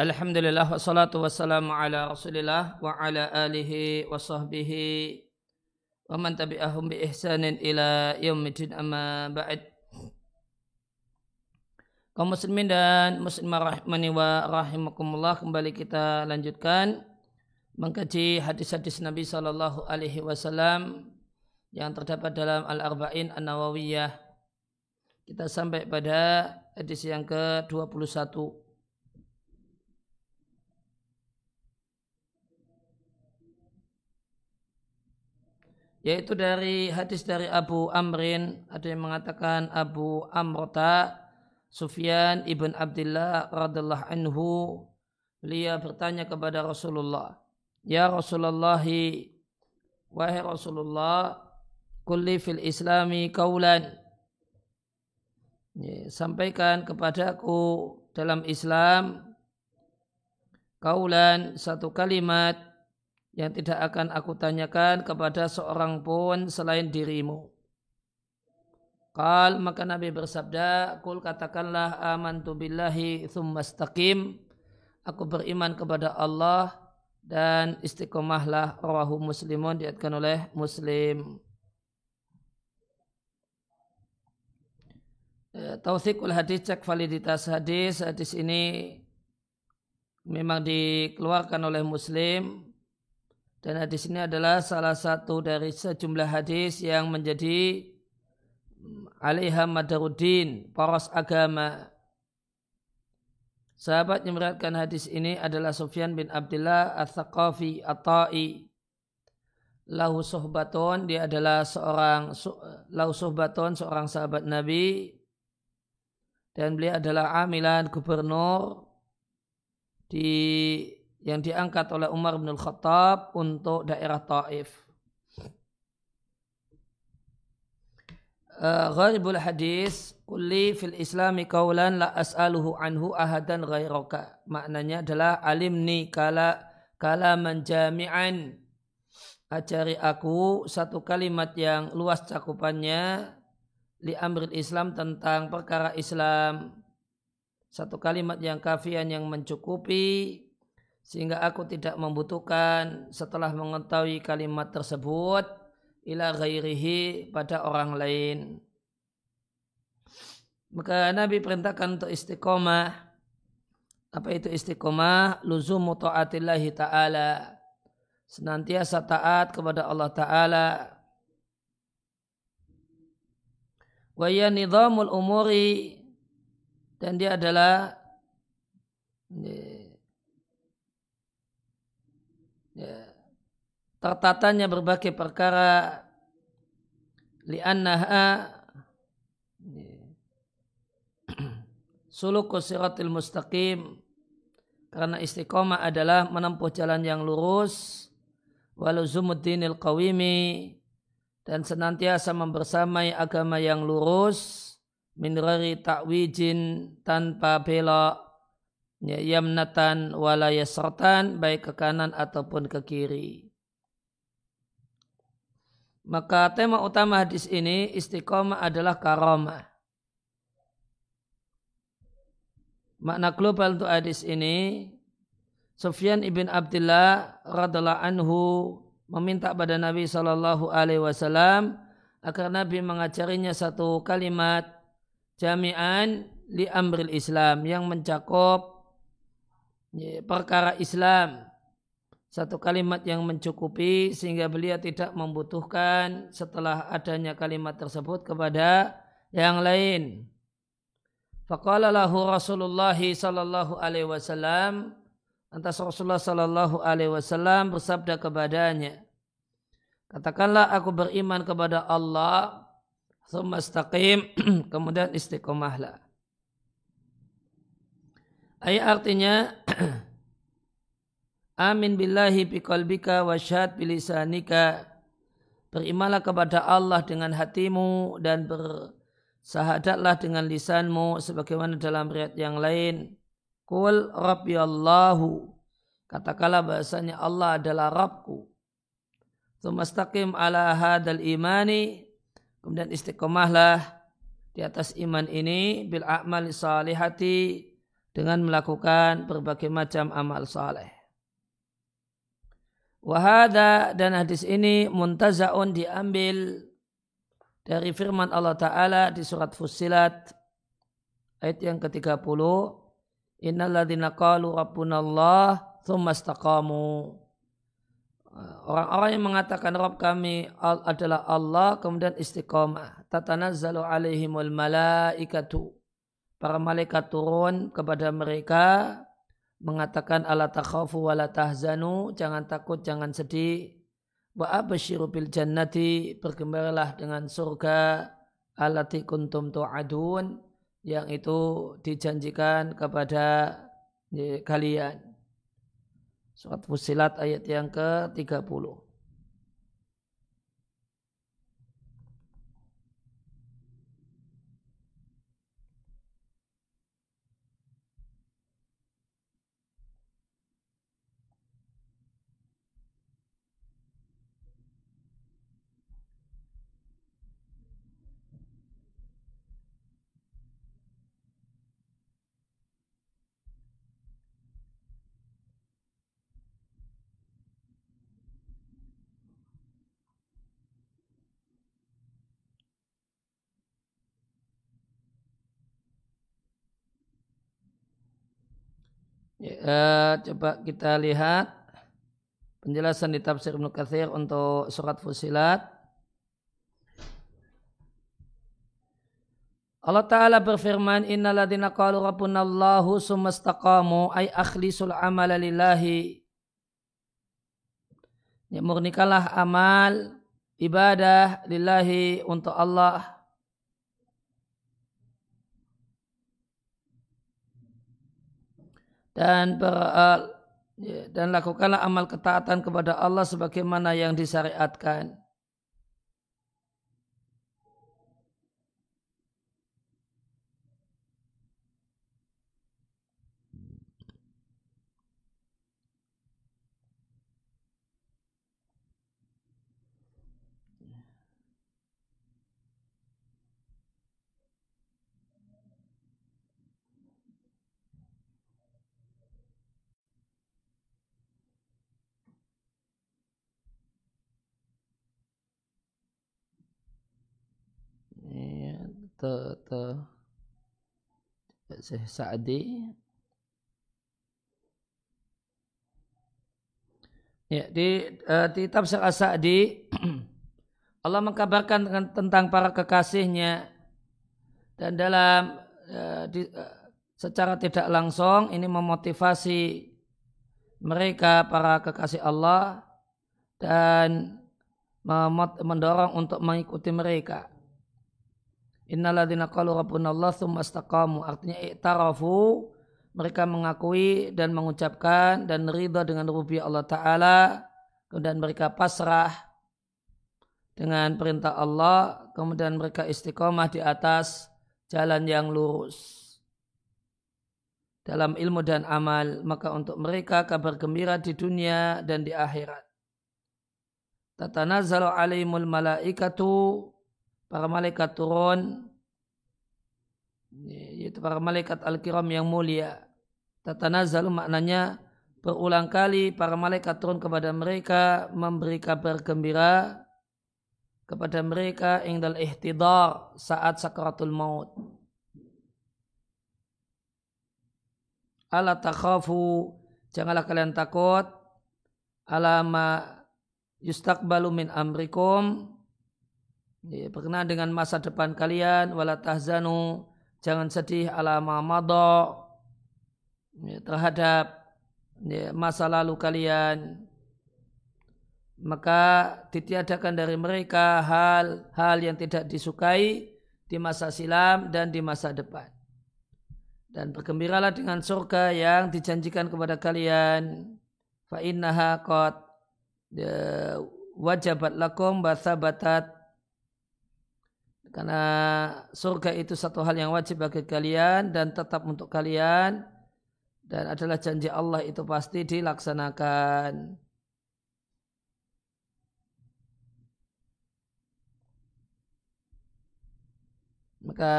Alhamdulillah wassalatu wassalamu ala rasulillah wa ala alihi wa sahbihi wa man tabi'ahum bi ihsanin ila yaumidin amma ba'd. Kaum muslimin dan muslimah rahmani wa rahimakumullah kembali kita lanjutkan mengkaji hadis-hadis Nabi sallallahu alaihi wasallam yang terdapat dalam Al-Arba'in An-Nawawiyah. Kita sampai pada hadis yang ke-21 yaitu dari hadis dari Abu Amrin ada yang mengatakan Abu Amrota Sufyan ibn Abdullah radhiallahu anhu beliau bertanya kepada Rasulullah Ya Rasulullah wahai Rasulullah kulli fil islami kaulan sampaikan kepadaku dalam Islam kaulan satu kalimat yang tidak akan aku tanyakan kepada seorang pun selain dirimu. Kal maka Nabi bersabda, Kul katakanlah amantu billahi thumma staqim. Aku beriman kepada Allah dan istiqomahlah rawahu muslimun diatkan oleh muslim. Eh, Tausikul hadis cek validitas hadis. Hadis ini memang dikeluarkan oleh muslim dan hadis ini adalah salah satu dari sejumlah hadis yang menjadi mm, alaiha madaruddin, poros agama. Sahabat yang meriwayatkan hadis ini adalah Sufyan bin Abdullah Al-Thaqafi At-Ta'i. Lahu suhbatun, dia adalah seorang lahu suhbatun, seorang sahabat Nabi. Dan beliau adalah amilan gubernur di yang diangkat oleh Umar bin Khattab untuk daerah Taif. Uh, gharibul hadis kulli fil islami kaulan la as'aluhu anhu ahadan ghairaka. Maknanya adalah alimni kala kala menjami'an ajari aku satu kalimat yang luas cakupannya li amril Islam tentang perkara Islam. Satu kalimat yang kafian yang mencukupi sehingga aku tidak membutuhkan setelah mengetahui kalimat tersebut ila ghairihi pada orang lain. Maka Nabi perintahkan untuk istiqomah. Apa itu istiqomah? Luzumu ta'atillahi ta'ala. Senantiasa taat kepada Allah Ta'ala. Wa ya nizamul umuri. Dan dia adalah ya, tertatanya berbagai perkara. Li'annaha suluku siratil mustaqim. Karena istiqomah adalah menempuh jalan yang lurus. Waluzumuddinil qawimi. Dan senantiasa membersamai agama yang lurus. Min ta'wijin tanpa belok Ya, yamnatan wala yasratan baik ke kanan ataupun ke kiri. Maka tema utama hadis ini istiqomah adalah karamah. Makna global untuk hadis ini Sufyan ibn Abdullah radhiallahu anhu meminta pada Nabi Shallallahu Alaihi Wasallam agar Nabi mengajarinya satu kalimat jami'an li amril Islam yang mencakup perkara Islam satu kalimat yang mencukupi sehingga beliau tidak membutuhkan setelah adanya kalimat tersebut kepada yang lain. Faqala lahu Rasulullah sallallahu alaihi wasallam Antas Rasulullah sallallahu alaihi wasallam bersabda kepadanya Katakanlah aku beriman kepada Allah Thumma kemudian istiqomahlah Ayat artinya Amin billahi biqalbika wa syahad bilisanika Berimalah kepada Allah dengan hatimu dan bersahadatlah dengan lisanmu sebagaimana dalam riat yang lain. Kul Rabbi Allahu. Katakanlah bahasanya Allah adalah Rabbku. Tumastaqim ala hadal imani. Kemudian istiqomahlah di atas iman ini bil a'mali salihati dengan melakukan berbagai macam amal saleh. Wahada dan hadis ini muntazaun diambil dari firman Allah Ta'ala di surat Fussilat ayat yang ke-30 Innalladzina qalu rabbunallah thumma istaqamu Orang-orang yang mengatakan Rabb kami adalah Allah kemudian istiqamah. Tatanazzalu alaihimul malaikatu. Para malaikat turun kepada mereka mengatakan ala takhafu wa la tahzanu. Jangan takut, jangan sedih. Wa abasyiru bil jannati. Bergembiralah dengan surga alati kuntum tu'adun. Yang itu dijanjikan kepada kalian. Surat Fusilat ayat yang ke-30. Ya, uh, coba kita lihat penjelasan di tafsir Ibnu Katsir untuk surat Fusilat. Allah Ta'ala berfirman, Inna ladina qalu rabbunallahu sumastaqamu ay akhlisul amala lillahi. Ya, murnikalah amal ibadah lillahi untuk Allah dan ber, uh, dan lakukanlah amal ketaatan kepada Allah sebagaimana yang disyariatkan. Te, te Syekh Sa'di Ya, di, uh, di tafsir As-Sa'di Allah mengkabarkan tentang para kekasihnya dan dalam uh, di, uh, secara tidak langsung ini memotivasi mereka para kekasih Allah dan mendorong untuk mengikuti mereka. Innalladzina qalu rabbunallah tsumma istaqamu. Artinya i'tarafu mereka mengakui dan mengucapkan dan ridha dengan rububiyah Allah taala. Kemudian mereka pasrah dengan perintah Allah. Kemudian mereka istiqomah di atas jalan yang lurus. Dalam ilmu dan amal maka untuk mereka kabar gembira di dunia dan di akhirat. Tatanazzalu alaihimul malaikatu para malaikat turun. Yaitu para malaikat al-kiram yang mulia. Tatanazzalu maknanya berulang kali para malaikat turun kepada mereka memberi kabar gembira kepada mereka ingdal ihtidar saat sakaratul maut. Ala takhafu janganlah kalian takut. Alama yustakbalu min amrikum ya, berkenaan dengan masa depan kalian wala tahzanu jangan sedih ala ma'amado ya, terhadap ya, masa lalu kalian maka ditiadakan dari mereka hal-hal yang tidak disukai di masa silam dan di masa depan. Dan bergembiralah dengan surga yang dijanjikan kepada kalian. Fa innaha qad ya, wajabat lakum batat karena surga itu satu hal yang wajib bagi kalian dan tetap untuk kalian dan adalah janji Allah itu pasti dilaksanakan. Maka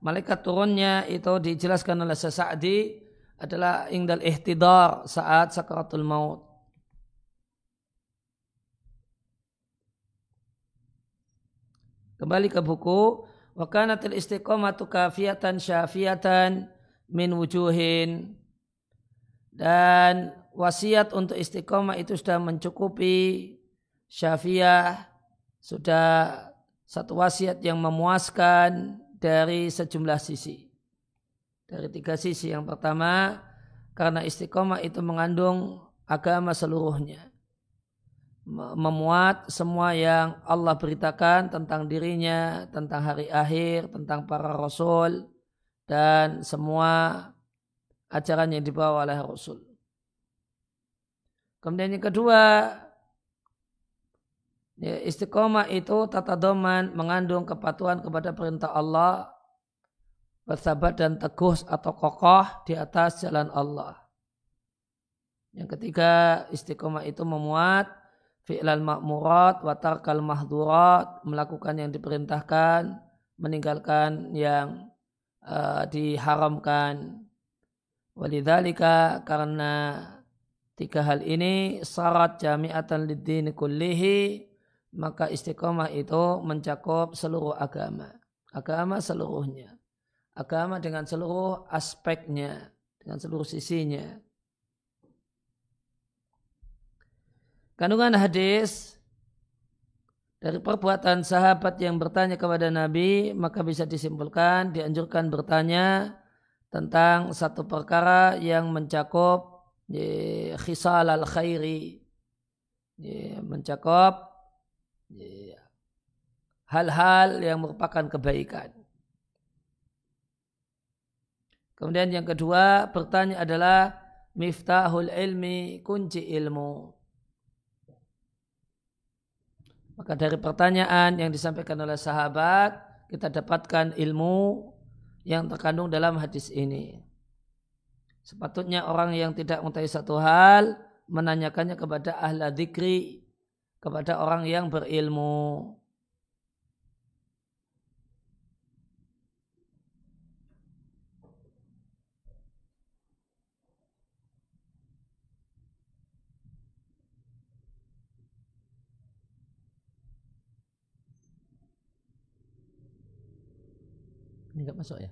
malaikat turunnya itu dijelaskan oleh Sa'di adalah ingdal ihtidar saat sakaratul maut. Kembali ke buku. Wa kanatil istiqomatu kafiyatan syafiatan min wujuhin. Dan wasiat untuk istiqomah itu sudah mencukupi syafiah. Sudah satu wasiat yang memuaskan dari sejumlah sisi. Dari tiga sisi. Yang pertama, karena istiqomah itu mengandung agama seluruhnya memuat semua yang Allah beritakan tentang dirinya, tentang hari akhir, tentang para rasul dan semua ajaran yang dibawa oleh rasul. Kemudian yang kedua, ya, istiqomah itu tata doman mengandung kepatuhan kepada perintah Allah, bersabar dan teguh atau kokoh di atas jalan Allah. Yang ketiga, istiqomah itu memuat fi'lal ma'murat wa tarkal mahdurat melakukan yang diperintahkan meninggalkan yang uh, diharamkan. Walidzalika karena tiga hal ini syarat jami'atan lid kullihi maka istiqomah itu mencakup seluruh agama. Agama seluruhnya. Agama dengan seluruh aspeknya dengan seluruh sisinya Kandungan hadis dari perbuatan sahabat yang bertanya kepada Nabi maka bisa disimpulkan dianjurkan bertanya tentang satu perkara yang mencakup khisal al khairi mencakup hal-hal yang merupakan kebaikan. Kemudian yang kedua bertanya adalah miftahul ilmi kunci ilmu. Maka dari pertanyaan yang disampaikan oleh sahabat, kita dapatkan ilmu yang terkandung dalam hadis ini. Sepatutnya orang yang tidak mengetahui satu hal, menanyakannya kepada ahla dikri, kepada orang yang berilmu. Ini enggak masuk ya?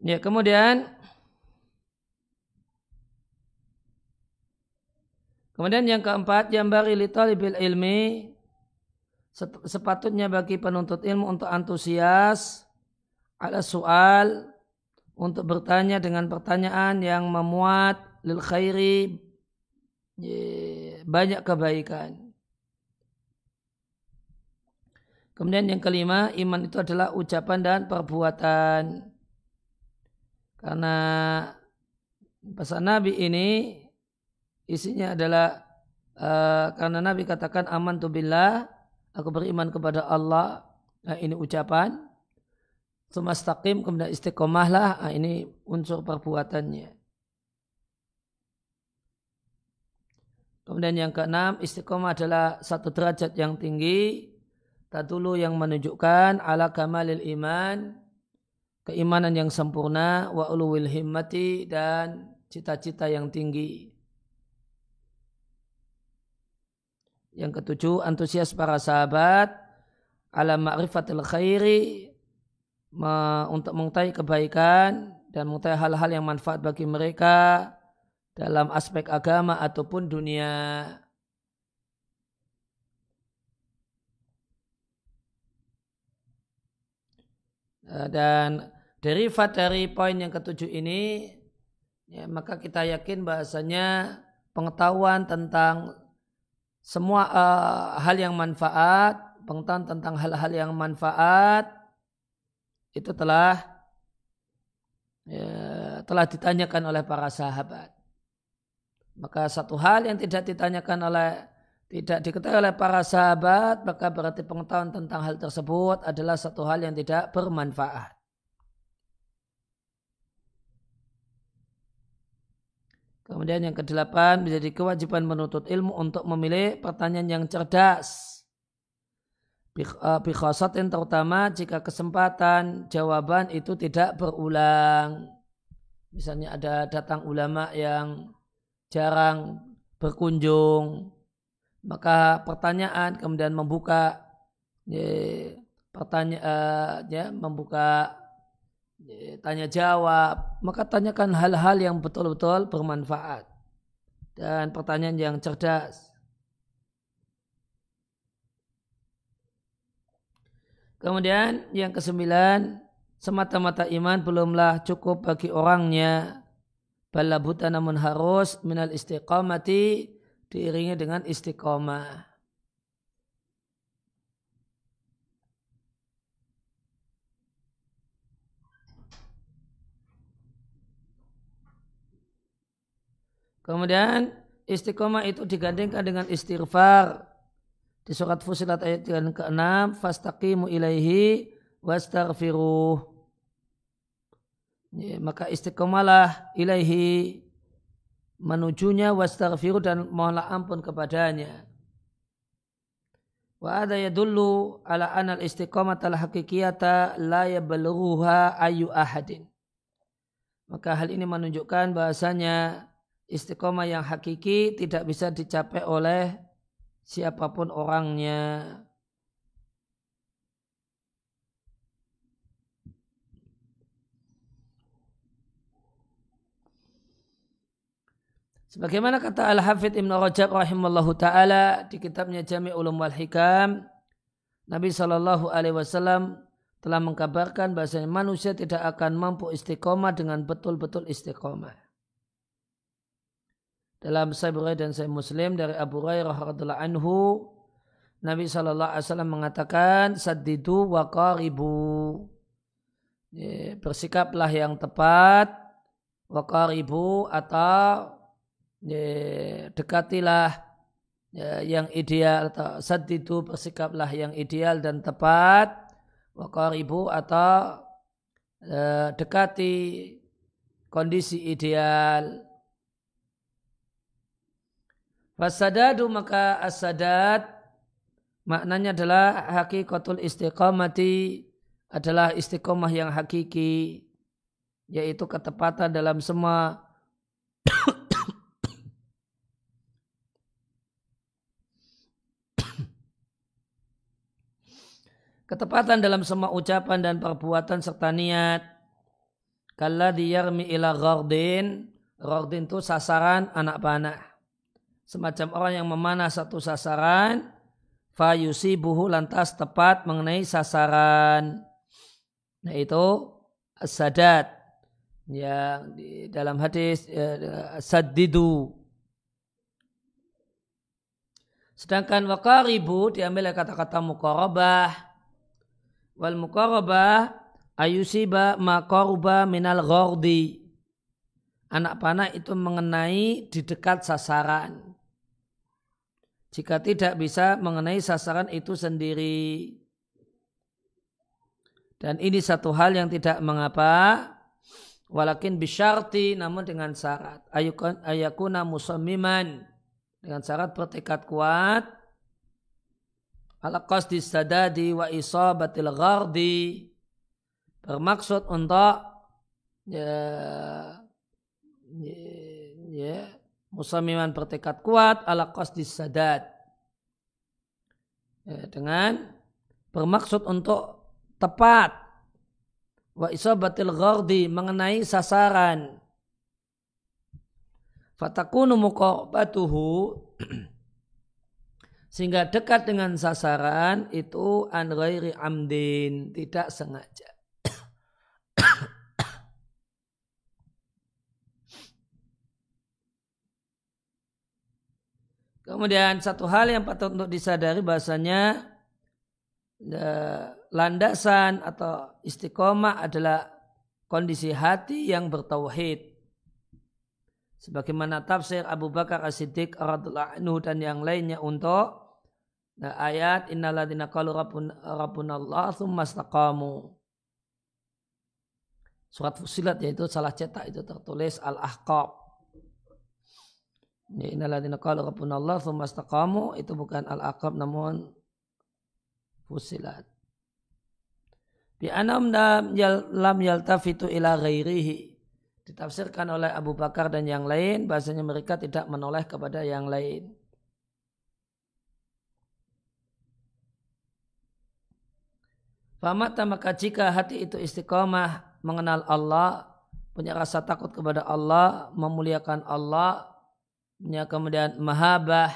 Ya, kemudian. Kemudian yang keempat, yang bari li talibil ilmi sepatutnya bagi penuntut ilmu untuk antusias ada soal untuk bertanya dengan pertanyaan yang memuat lil khairi banyak kebaikan. Kemudian yang kelima, iman itu adalah ucapan dan perbuatan. Karena pesan Nabi ini isinya adalah uh, karena Nabi katakan aman tu billah aku beriman kepada Allah nah, ini ucapan. Semastaqim kemudian istiqomahlah nah, ini unsur perbuatannya. Kemudian yang keenam istiqomah adalah satu derajat yang tinggi tadulu yang menunjukkan ala kamalil iman keimanan yang sempurna wa uluwil himmati dan cita-cita yang tinggi Yang ketujuh, antusias para sahabat ala ma'rifatil khairi untuk mengetahui kebaikan dan mengetahui hal-hal yang manfaat bagi mereka dalam aspek agama ataupun dunia. Dan derivat dari poin yang ketujuh ini, ya, maka kita yakin bahasanya pengetahuan tentang semua uh, hal yang manfaat, pengetahuan tentang hal-hal yang manfaat itu telah ya, telah ditanyakan oleh para sahabat. Maka satu hal yang tidak ditanyakan oleh tidak diketahui oleh para sahabat, maka berarti pengetahuan tentang hal tersebut adalah satu hal yang tidak bermanfaat. Kemudian yang kedelapan menjadi kewajiban menuntut ilmu untuk memilih pertanyaan yang cerdas. Bikhosatin eh, terutama jika kesempatan jawaban itu tidak berulang. Misalnya ada datang ulama yang jarang berkunjung, maka pertanyaan kemudian membuka ya, pertanyaan ya, membuka tanya jawab, maka tanyakan hal-hal yang betul-betul bermanfaat dan pertanyaan yang cerdas. Kemudian yang kesembilan, semata-mata iman belumlah cukup bagi orangnya. Balabuta namun harus minal istiqamati diiringi dengan istiqomah. Kemudian istiqomah itu digandingkan dengan istighfar. Di surat Fusilat ayat yang ke-6, fastaqimu ilaihi wastaghfiruh. Ya, maka istiqomalah ilaihi menujunya wastaghfiru dan mohonlah ampun kepadanya. Wa ada yadullu ala anal istiqamata al hakikiyata la yabalughuha ayu ahadin. Maka hal ini menunjukkan bahasanya istiqomah yang hakiki tidak bisa dicapai oleh siapa pun orangnya. Sebagaimana kata Al-Hafidh Ibn Rajab rahimallahu taala di kitabnya Jami' Ulum wal Hikam, Nabi Shallallahu alaihi wasallam telah mengkabarkan bahwa manusia tidak akan mampu istiqomah dengan betul-betul istiqomah. Dalam Sahih Bukhari dan Sahih Muslim dari Abu Hurairah radhiallahu anhu, Nabi Shallallahu alaihi wasallam mengatakan saddidu wa qaribu. Bersikaplah yang tepat wa qaribu atau dekatilah ya, yang ideal atau itu bersikaplah yang ideal dan tepat wakaribu atau uh, dekati kondisi ideal Fasadadu maka asadat maknanya adalah hakikatul istiqamati adalah istiqomah yang hakiki yaitu ketepatan dalam semua ketepatan dalam semua ucapan dan perbuatan serta niat. Kalla diyarmi ila ghardin. Ghardin itu sasaran anak panah. Semacam orang yang memanah satu sasaran. Fayusi buhu lantas tepat mengenai sasaran. Nah itu sadat. Yang di dalam hadis ya, sadidu. Sedangkan wakaribu diambil kata-kata mukarabah wal muqarabah ayusiba maqaruba minal ghordi. Anak panah itu mengenai di dekat sasaran. Jika tidak bisa mengenai sasaran itu sendiri. Dan ini satu hal yang tidak mengapa. Walakin bisyarti namun dengan syarat. Ayakuna musammiman. Dengan syarat bertekad kuat ala qasdi sadadi wa isabatil ghardi bermaksud untuk ya, ya, ya musamiman bertekad kuat ala qasdi sadad ya, dengan bermaksud untuk tepat. Wa isabatil ghardi mengenai sasaran. Fatakunu muqabatuhu sehingga dekat dengan sasaran itu an ghairi amdin tidak sengaja Kemudian satu hal yang patut untuk disadari bahasanya landasan atau istiqomah adalah kondisi hati yang bertauhid. Sebagaimana tafsir Abu Bakar As-Siddiq radhiallahu dan yang lainnya untuk Nah, ayat innalladzina qalu rabbun tsumma istaqamu. Surat Fusilat yaitu salah cetak itu tertulis Al-Ahqaf. Innalladzina qalu rabbuna Allah thumma istaqamu itu bukan al-aqab namun fusilat. Bi anam lam yaltafitu ila ghairihi. Ditafsirkan oleh Abu Bakar dan yang lain bahasanya mereka tidak menoleh kepada yang lain. Famata maka jika hati itu istiqomah mengenal Allah, punya rasa takut kepada Allah, memuliakan Allah, punya kemudian mahabah,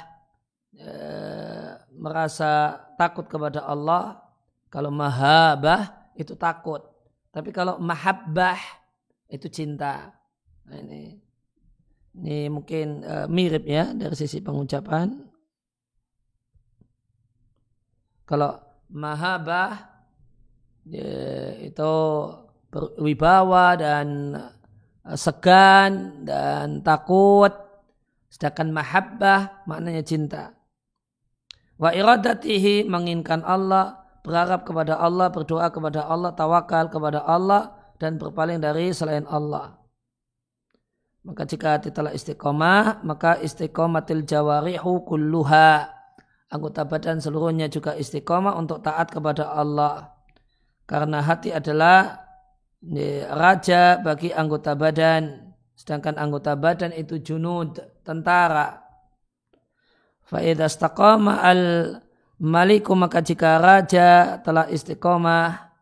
e, merasa takut kepada Allah. Kalau mahabah itu takut. Tapi kalau mahabbah itu cinta. Nah, ini ini mungkin e, mirip ya dari sisi pengucapan. Kalau mahabah ya, itu berwibawa dan segan dan takut sedangkan mahabbah maknanya cinta. Wa iradatihi menginginkan Allah berharap kepada Allah berdoa kepada Allah tawakal kepada Allah dan berpaling dari selain Allah. Maka jika hati telah istiqomah maka istiqomatil jawarihu kulluha. Anggota badan seluruhnya juga istiqomah untuk taat kepada Allah. Karena hati adalah raja bagi anggota badan sedangkan anggota badan itu junud tentara Fa'idha al maliku maka jika raja telah istiqomah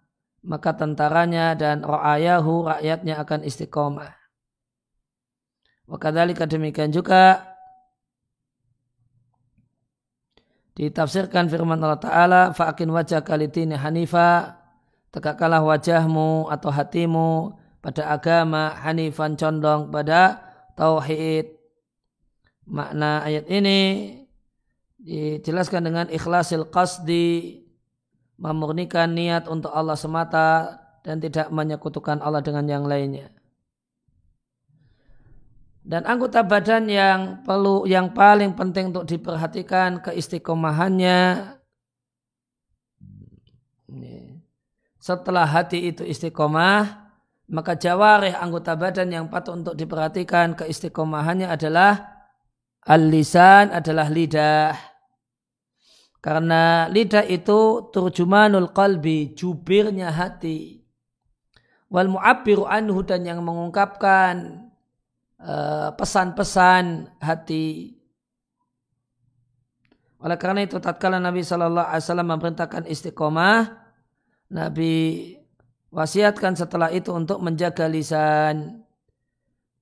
maka tentaranya dan ra'ayahu rakyatnya akan istiqomah. Wakadhalika demikian juga ditafsirkan firman Allah Ta'ala fa'akin wajah kalitini hanifa tegakkanlah wajahmu atau hatimu pada agama hanifan condong pada tauhid. Makna ayat ini dijelaskan dengan ikhlasil qasdi memurnikan niat untuk Allah semata dan tidak menyekutukan Allah dengan yang lainnya. Dan anggota badan yang perlu yang paling penting untuk diperhatikan keistiqomahannya setelah hati itu istiqomah, maka jawarih anggota badan yang patut untuk diperhatikan keistiqomahannya adalah al-lisan adalah lidah. Karena lidah itu turjumanul qalbi, jubirnya hati. Wal mu'abbiru anhu dan yang mengungkapkan eh, pesan-pesan uh, hati. Oleh karena itu tatkala Nabi Shallallahu Alaihi Wasallam memerintahkan istiqomah, Nabi wasiatkan setelah itu untuk menjaga lisan.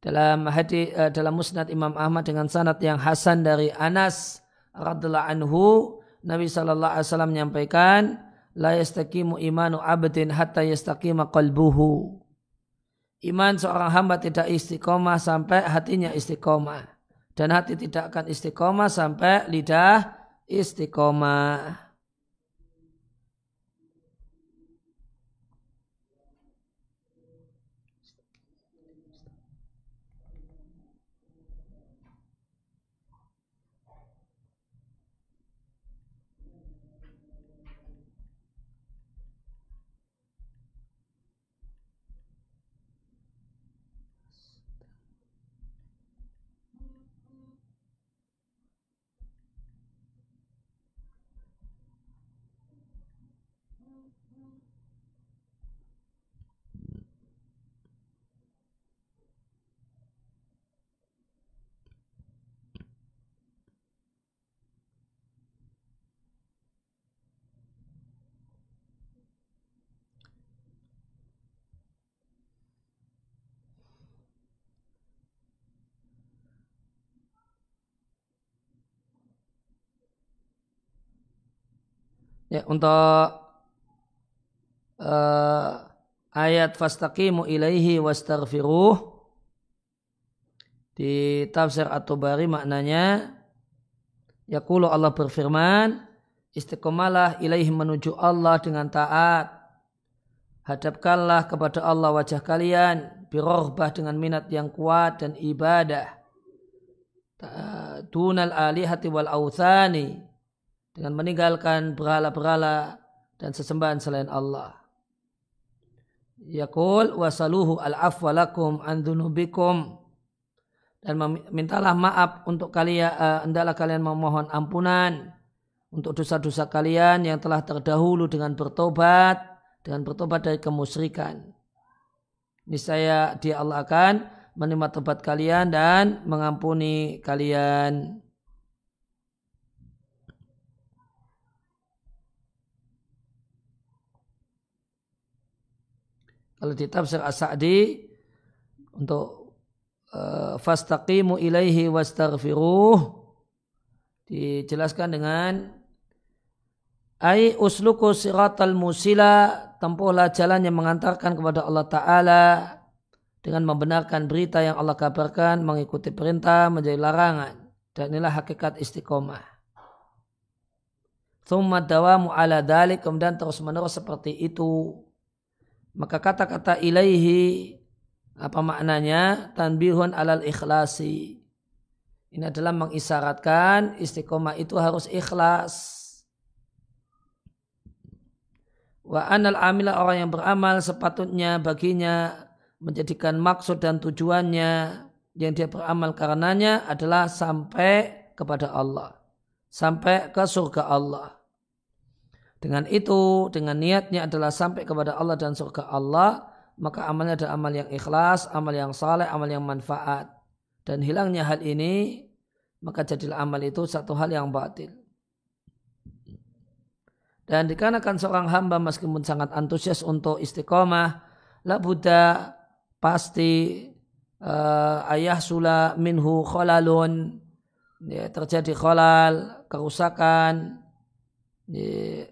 Dalam hadis uh, dalam Musnad Imam Ahmad dengan sanad yang hasan dari Anas radhiallahu anhu, Nabi sallallahu alaihi wasallam menyampaikan, la yastaqimu imanu abdin hatta yastaqima qalbuhu. Iman seorang hamba tidak istiqomah sampai hatinya istiqomah. Dan hati tidak akan istiqomah sampai lidah istiqomah. Ya, untuk uh, ayat fastaqimu ilaihi wastaghfiruh. Di tafsir At-Tabari maknanya yaqulu Allah berfirman istiqomalah ilaihi menuju Allah dengan taat. Hadapkanlah kepada Allah wajah kalian birohbah dengan minat yang kuat dan ibadah. Dunal alihati wal authani dengan meninggalkan berhala-berhala dan sesembahan selain Allah. Yaqul wasaluhu al-afwa lakum an dan mintalah maaf untuk kalian uh, hendaklah kalian memohon ampunan untuk dosa-dosa kalian yang telah terdahulu dengan bertobat dengan bertobat dari kemusyrikan. Niscaya dia Allah akan menerima tobat kalian dan mengampuni kalian. Kalau di tafsir As-Sa'di untuk uh, fastaqimu ilaihi wastaghfiruh dijelaskan dengan ai usluku siratal musila tempuhlah jalan yang mengantarkan kepada Allah Ta'ala dengan membenarkan berita yang Allah kabarkan, mengikuti perintah, menjadi larangan. Dan inilah hakikat istiqomah. Thumma dawamu ala dalik, kemudian terus menerus seperti itu. Maka kata-kata ilaihi, apa maknanya? Tanbihun alal ikhlasi. Ini adalah mengisyaratkan istiqomah itu harus ikhlas. Wa anal amila orang yang beramal sepatutnya baginya menjadikan maksud dan tujuannya yang dia beramal karenanya adalah sampai kepada Allah. Sampai ke surga Allah. Dengan itu, dengan niatnya adalah sampai kepada Allah dan surga Allah, maka amalnya adalah amal yang ikhlas, amal yang saleh, amal yang manfaat. Dan hilangnya hal ini, maka jadilah amal itu satu hal yang batil. Dan dikarenakan seorang hamba meskipun sangat antusias untuk istiqomah, la Buddha pasti uh, ayah sula minhu kholalun, ya, terjadi kholal, kerusakan,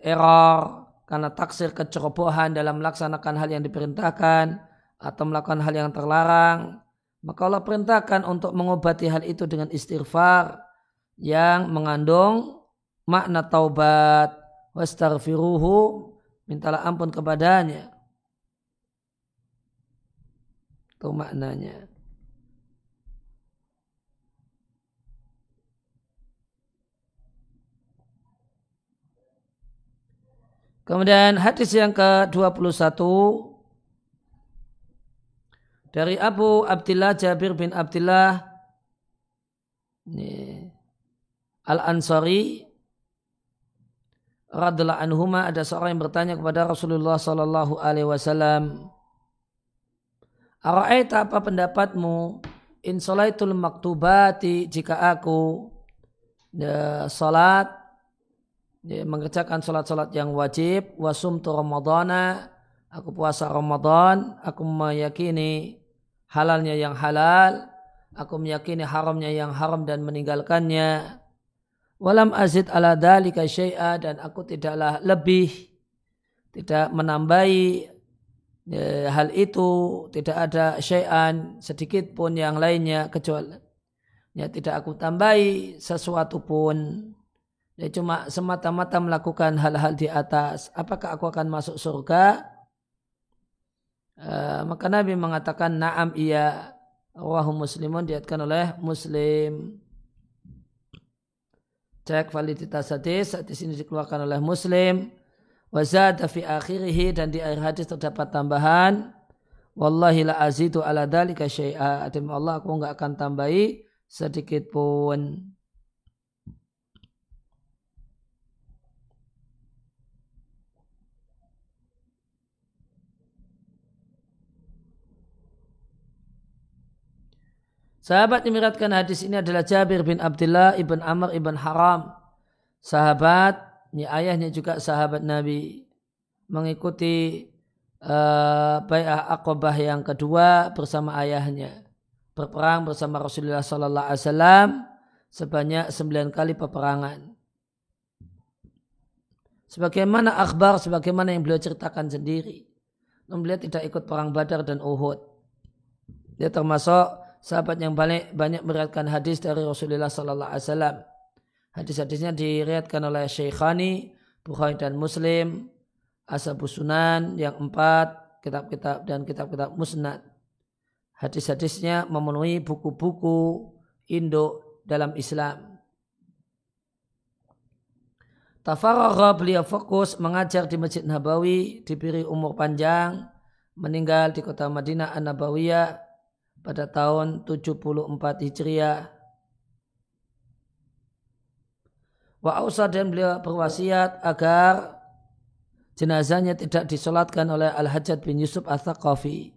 error, karena taksir kecerobohan dalam melaksanakan hal yang diperintahkan atau melakukan hal yang terlarang, maka Allah perintahkan untuk mengobati hal itu dengan istighfar yang mengandung makna taubat. Wastaghfiruhu mintalah ampun kepadanya. Itu maknanya Kemudian hadis yang ke-21. Dari Abu Abdullah Jabir bin Abdullah Al-Ansari. Radhiallahu anhuma ada seorang yang bertanya kepada Rasulullah sallallahu alaihi wasallam Ara'aita apa pendapatmu? In salaitul maktubati jika aku ya, salat ya, mengerjakan salat-salat yang wajib. Wasum tu ramadana aku puasa Ramadan aku meyakini halalnya yang halal. Aku meyakini haramnya yang haram dan meninggalkannya. Walam azid ala dalika syai'a dan aku tidaklah lebih tidak menambahi ya, hal itu. Tidak ada syai'an sedikit pun yang lainnya kecuali ya tidak aku tambahi sesuatu pun ya cuma semata-mata melakukan hal-hal di atas. Apakah aku akan masuk surga? Uh, maka Nabi mengatakan na'am iya. Rawahu muslimun diatkan oleh muslim. Cek validitas hadis. Hadis ini dikeluarkan oleh muslim. Wazada fi akhirih dan di akhir hadis terdapat tambahan wallahi la azidu ala dalika syai'a. Demi Allah aku enggak akan tambahi sedikit pun Sahabat yang meriatkan hadis ini adalah Jabir bin Abdullah ibn Amr ibn Haram. Sahabat, ini ayahnya juga sahabat Nabi. Mengikuti uh, bayah akobah yang kedua bersama ayahnya. Berperang bersama Rasulullah Sallallahu Alaihi Wasallam sebanyak sembilan kali peperangan. Sebagaimana akhbar, sebagaimana yang beliau ceritakan sendiri. Namun beliau tidak ikut perang Badar dan Uhud. Dia termasuk sahabat yang banyak banyak meriatkan hadis dari Rasulullah sallallahu alaihi wasallam. Hadis-hadisnya diriatkan oleh Syekhani, Bukhari dan Muslim, Ashabu Sunan yang empat, kitab-kitab dan kitab-kitab musnad. Hadis-hadisnya memenuhi buku-buku induk dalam Islam. Tafaragha beliau fokus mengajar di Masjid Nabawi, diberi umur panjang, meninggal di kota Madinah An-Nabawiyah pada tahun 74 Hijriah. Wa ausa dan beliau berwasiat agar jenazahnya tidak disolatkan oleh Al-Hajjaj bin Yusuf Al-Thaqafi.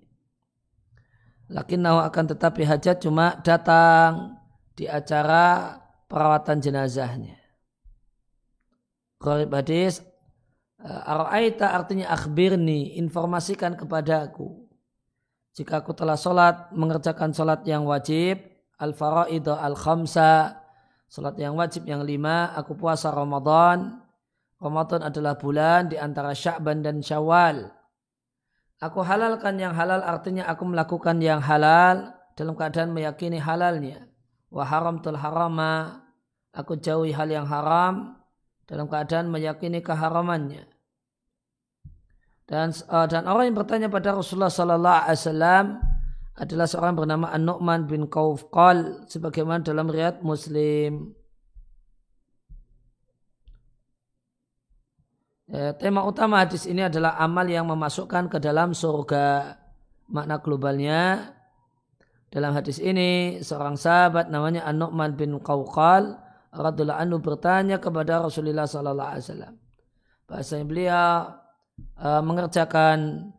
Lakinnahu akan tetapi hajat cuma datang di acara perawatan jenazahnya. Qarib hadis Ara'aita artinya akhbirni, informasikan kepadaku. Jika aku telah sholat, mengerjakan sholat yang wajib, al-faraidu al-khamsa, sholat yang wajib yang lima, aku puasa Ramadan. Ramadan adalah bulan di antara Sya'ban dan Syawal. Aku halalkan yang halal artinya aku melakukan yang halal dalam keadaan meyakini halalnya. Wa tul harama, aku jauhi hal yang haram dalam keadaan meyakini keharamannya. Dan uh, dan orang yang bertanya pada Rasulullah sallallahu alaihi wasallam adalah seorang bernama An-Nu'man bin Qaufqal sebagaimana dalam riwayat Muslim. Ya, tema utama hadis ini adalah amal yang memasukkan ke dalam surga. Makna globalnya dalam hadis ini seorang sahabat namanya An-Nu'man bin Qawqal radhiyallahu anhu bertanya kepada Rasulullah sallallahu alaihi wasallam. Bahasanya beliau uh, mengerjakan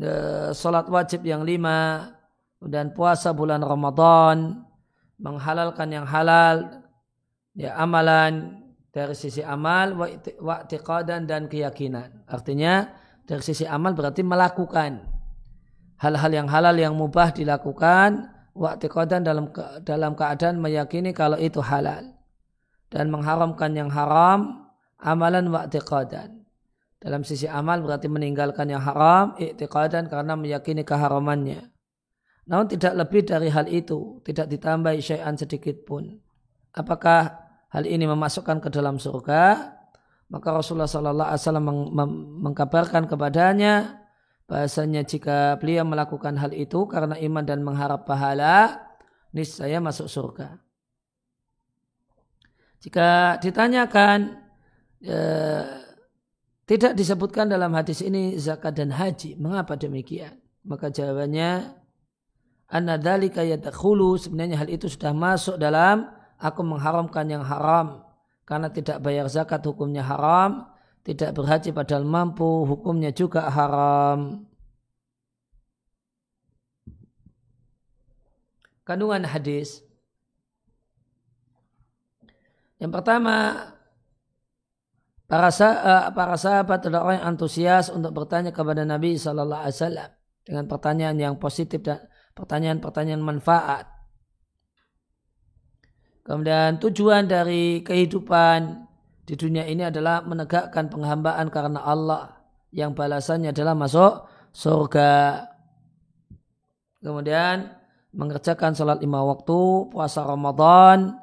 uh, salat wajib yang lima dan puasa bulan Ramadan, menghalalkan yang halal, ya amalan dari sisi amal wa dan keyakinan. Artinya dari sisi amal berarti melakukan. Hal-hal yang halal yang mubah dilakukan wa'tiqadan dalam dalam keadaan meyakini kalau itu halal. Dan mengharamkan yang haram amalan wa'tiqadan dalam sisi amal berarti meninggalkan yang haram i'tiqadan karena meyakini keharamannya. Namun tidak lebih dari hal itu tidak ditambah syai'an sedikit pun. Apakah hal ini memasukkan ke dalam surga? Maka Rasulullah Sallallahu Alaihi Wasallam mengkabarkan kepadanya bahasanya jika beliau melakukan hal itu karena iman dan mengharap pahala, niscaya masuk surga. Jika ditanyakan eh, tidak disebutkan dalam hadis ini zakat dan haji, mengapa demikian? Maka jawabannya anna dzalika yadkhulu sebenarnya hal itu sudah masuk dalam aku mengharamkan yang haram karena tidak bayar zakat hukumnya haram tidak berhaji padahal mampu, hukumnya juga haram. Kandungan hadis. Yang pertama, para, eh, para sahabat adalah orang yang antusias untuk bertanya kepada Nabi Sallallahu Alaihi Wasallam dengan pertanyaan yang positif dan pertanyaan-pertanyaan manfaat. Kemudian tujuan dari kehidupan di dunia ini adalah menegakkan penghambaan karena Allah yang balasannya adalah masuk surga. Kemudian mengerjakan sholat lima waktu, puasa Ramadan,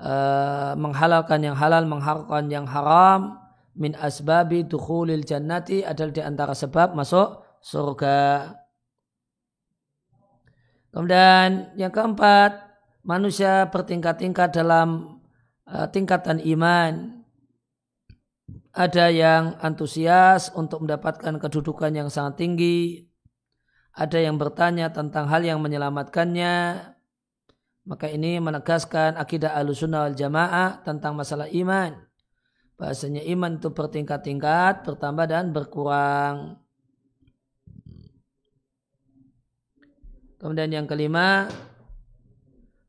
eh, menghalalkan yang halal, mengharamkan yang haram, min asbabi dukhulil jannati adalah di antara sebab masuk surga. Kemudian yang keempat, manusia bertingkat-tingkat dalam uh, tingkatan iman ada yang antusias untuk mendapatkan kedudukan yang sangat tinggi, ada yang bertanya tentang hal yang menyelamatkannya, maka ini menegaskan akidah alusunah wal jamaah tentang masalah iman. Bahasanya iman itu bertingkat-tingkat, bertambah dan berkurang. Kemudian yang kelima,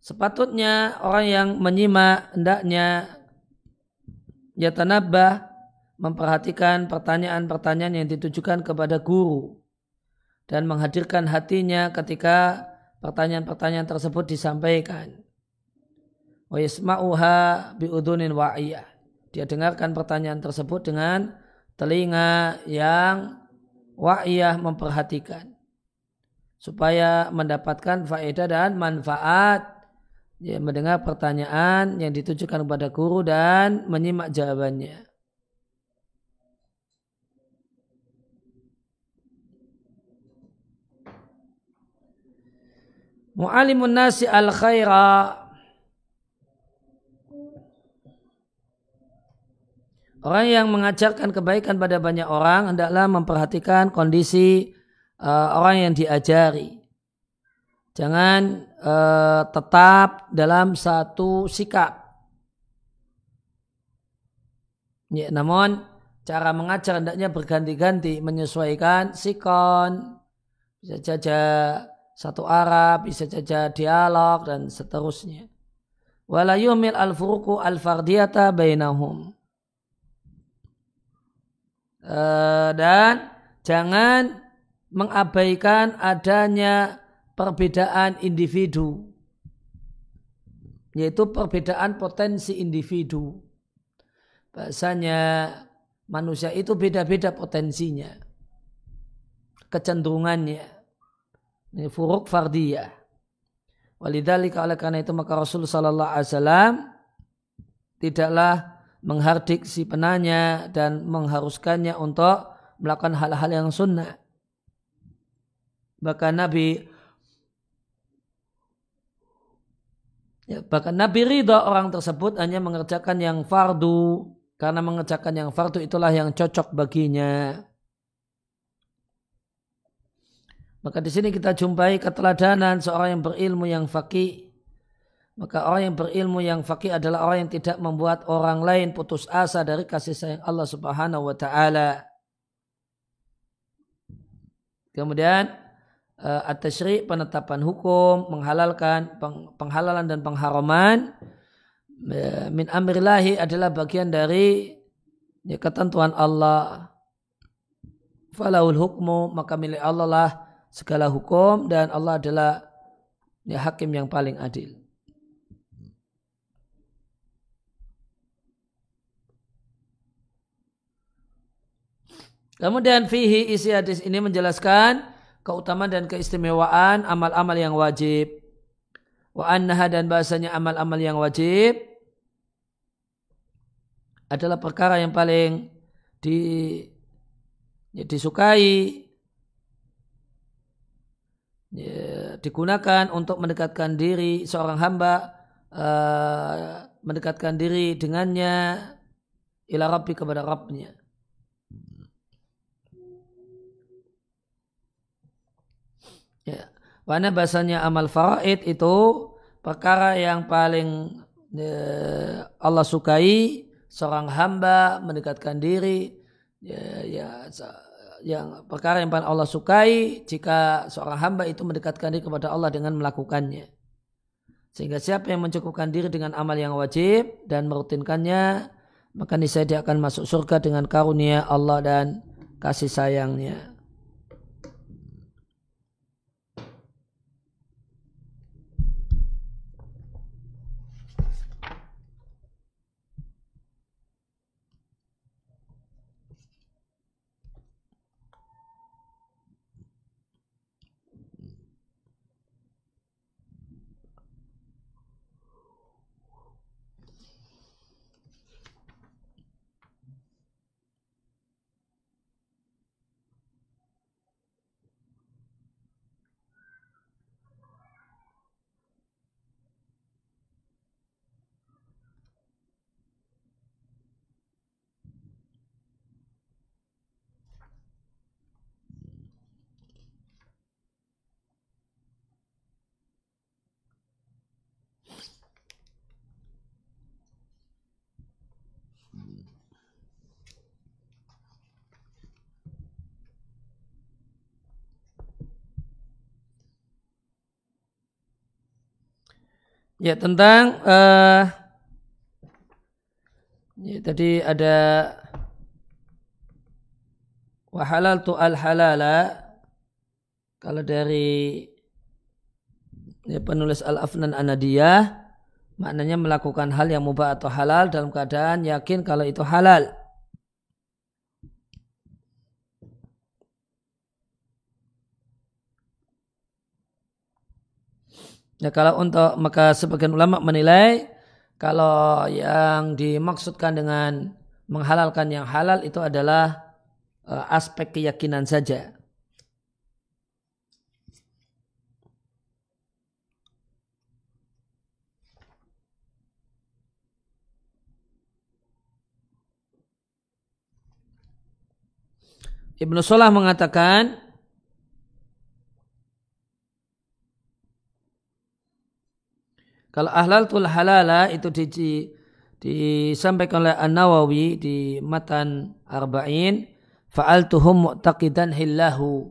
sepatutnya orang yang menyimak hendaknya yatanabah memperhatikan pertanyaan-pertanyaan yang ditujukan kepada guru dan menghadirkan hatinya ketika pertanyaan-pertanyaan tersebut disampaikan. Wa yasma'uha bi'udunin wa'iyah. Dia dengarkan pertanyaan tersebut dengan telinga yang wa'iyah memperhatikan. Supaya mendapatkan faedah dan manfaat ya, mendengar pertanyaan yang ditujukan kepada guru dan menyimak jawabannya. Mu'alimun nasi al khaira Orang yang mengajarkan kebaikan pada banyak orang hendaklah memperhatikan kondisi uh, orang yang diajari. Jangan uh, tetap dalam satu sikap. Ya, namun cara mengajar hendaknya berganti-ganti menyesuaikan sikon bisa saja satu arah bisa saja dialog dan seterusnya wala yumil al furuku al fardiyata bainahum dan jangan mengabaikan adanya perbedaan individu yaitu perbedaan potensi individu. Bahasanya manusia itu beda-beda potensinya kecenderungannya. Ini furuk fardiyah. Walidhalika oleh karena itu maka Rasul sallallahu alaihi wasallam tidaklah menghardik si penanya dan mengharuskannya untuk melakukan hal-hal yang sunnah bahkan Nabi Ya, bahkan Nabi ridha orang tersebut hanya mengerjakan yang fardu karena mengerjakan yang fardu itulah yang cocok baginya. Maka di sini kita jumpai keteladanan seorang yang berilmu yang fakih. Maka orang yang berilmu yang fakih adalah orang yang tidak membuat orang lain putus asa dari kasih sayang Allah Subhanahu wa taala. Kemudian uh, at-tasyri' penetapan hukum, menghalalkan peng, penghalalan dan pengharaman uh, min amrillahi adalah bagian dari ya, ketentuan Allah. Falahul hukmu maka milik Allah lah segala hukum dan Allah adalah ya, hakim yang paling adil. Kemudian fihi isi hadis ini menjelaskan keutamaan dan keistimewaan amal-amal yang wajib. Wa annaha dan bahasanya amal-amal yang wajib adalah perkara yang paling di, ya, disukai ya, digunakan untuk mendekatkan diri seorang hamba uh, mendekatkan diri dengannya ila rabbi kepada Rabbnya. Ya. Karena bahasanya amal faraid itu perkara yang paling ya, Allah sukai seorang hamba mendekatkan diri ya, ya yang perkara yang paling Allah sukai jika seorang hamba itu mendekatkan diri kepada Allah dengan melakukannya. Sehingga siapa yang mencukupkan diri dengan amal yang wajib dan merutinkannya, maka niscaya dia akan masuk surga dengan karunia Allah dan kasih sayangnya. Ya tentang uh, ya, tadi ada wahalal tu al halala kalau dari ya, penulis al afnan anadiyah maknanya melakukan hal yang mubah atau halal dalam keadaan yakin kalau itu halal. Ya, kalau untuk maka sebagian ulama menilai kalau yang dimaksudkan dengan menghalalkan yang halal itu adalah uh, aspek keyakinan saja. Ibnu Salah mengatakan Kalau ahlal tul halala itu di, disampaikan oleh An-Nawawi di matan arba'in fa'altuhum mu'taqidan hillahu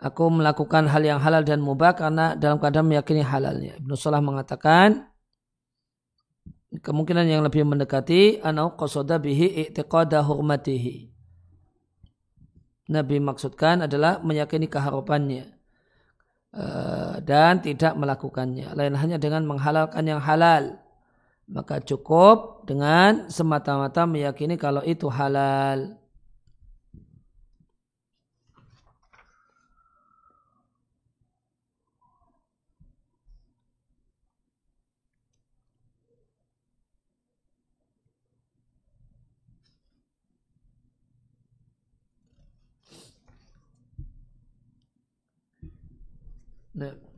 aku melakukan hal yang halal dan mubah karena dalam keadaan meyakini halalnya. Ibnu Salah mengatakan kemungkinan yang lebih mendekati anau qasada bihi i'tiqada hurmatihi. Nabi maksudkan adalah meyakini keharupannya eh, dan tidak melakukannya. Lain hanya dengan menghalalkan yang halal. Maka cukup dengan semata-mata meyakini kalau itu halal. Nah.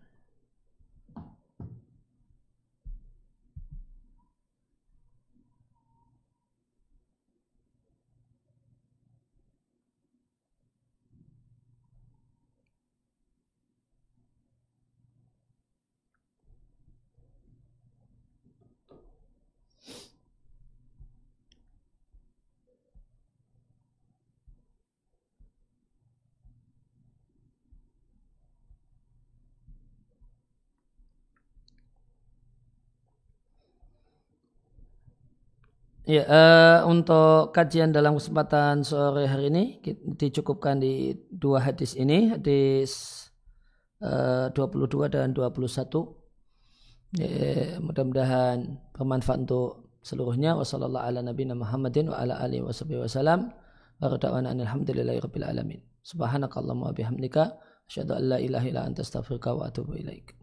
Ya, uh, untuk kajian dalam kesempatan sore hari ini dicukupkan di dua hadis ini, hadis eh, uh, 22 dan 21. Ya, mudah-mudahan bermanfaat untuk seluruhnya. Wassalamualaikum ala nabiyina Muhammadin wa ala alihi wasallam. Wa alhamdulillahi rabbil alamin. Subhanakallahumma bihamdika asyhadu an la ilaha illa anta astaghfiruka wa atubu ilaik.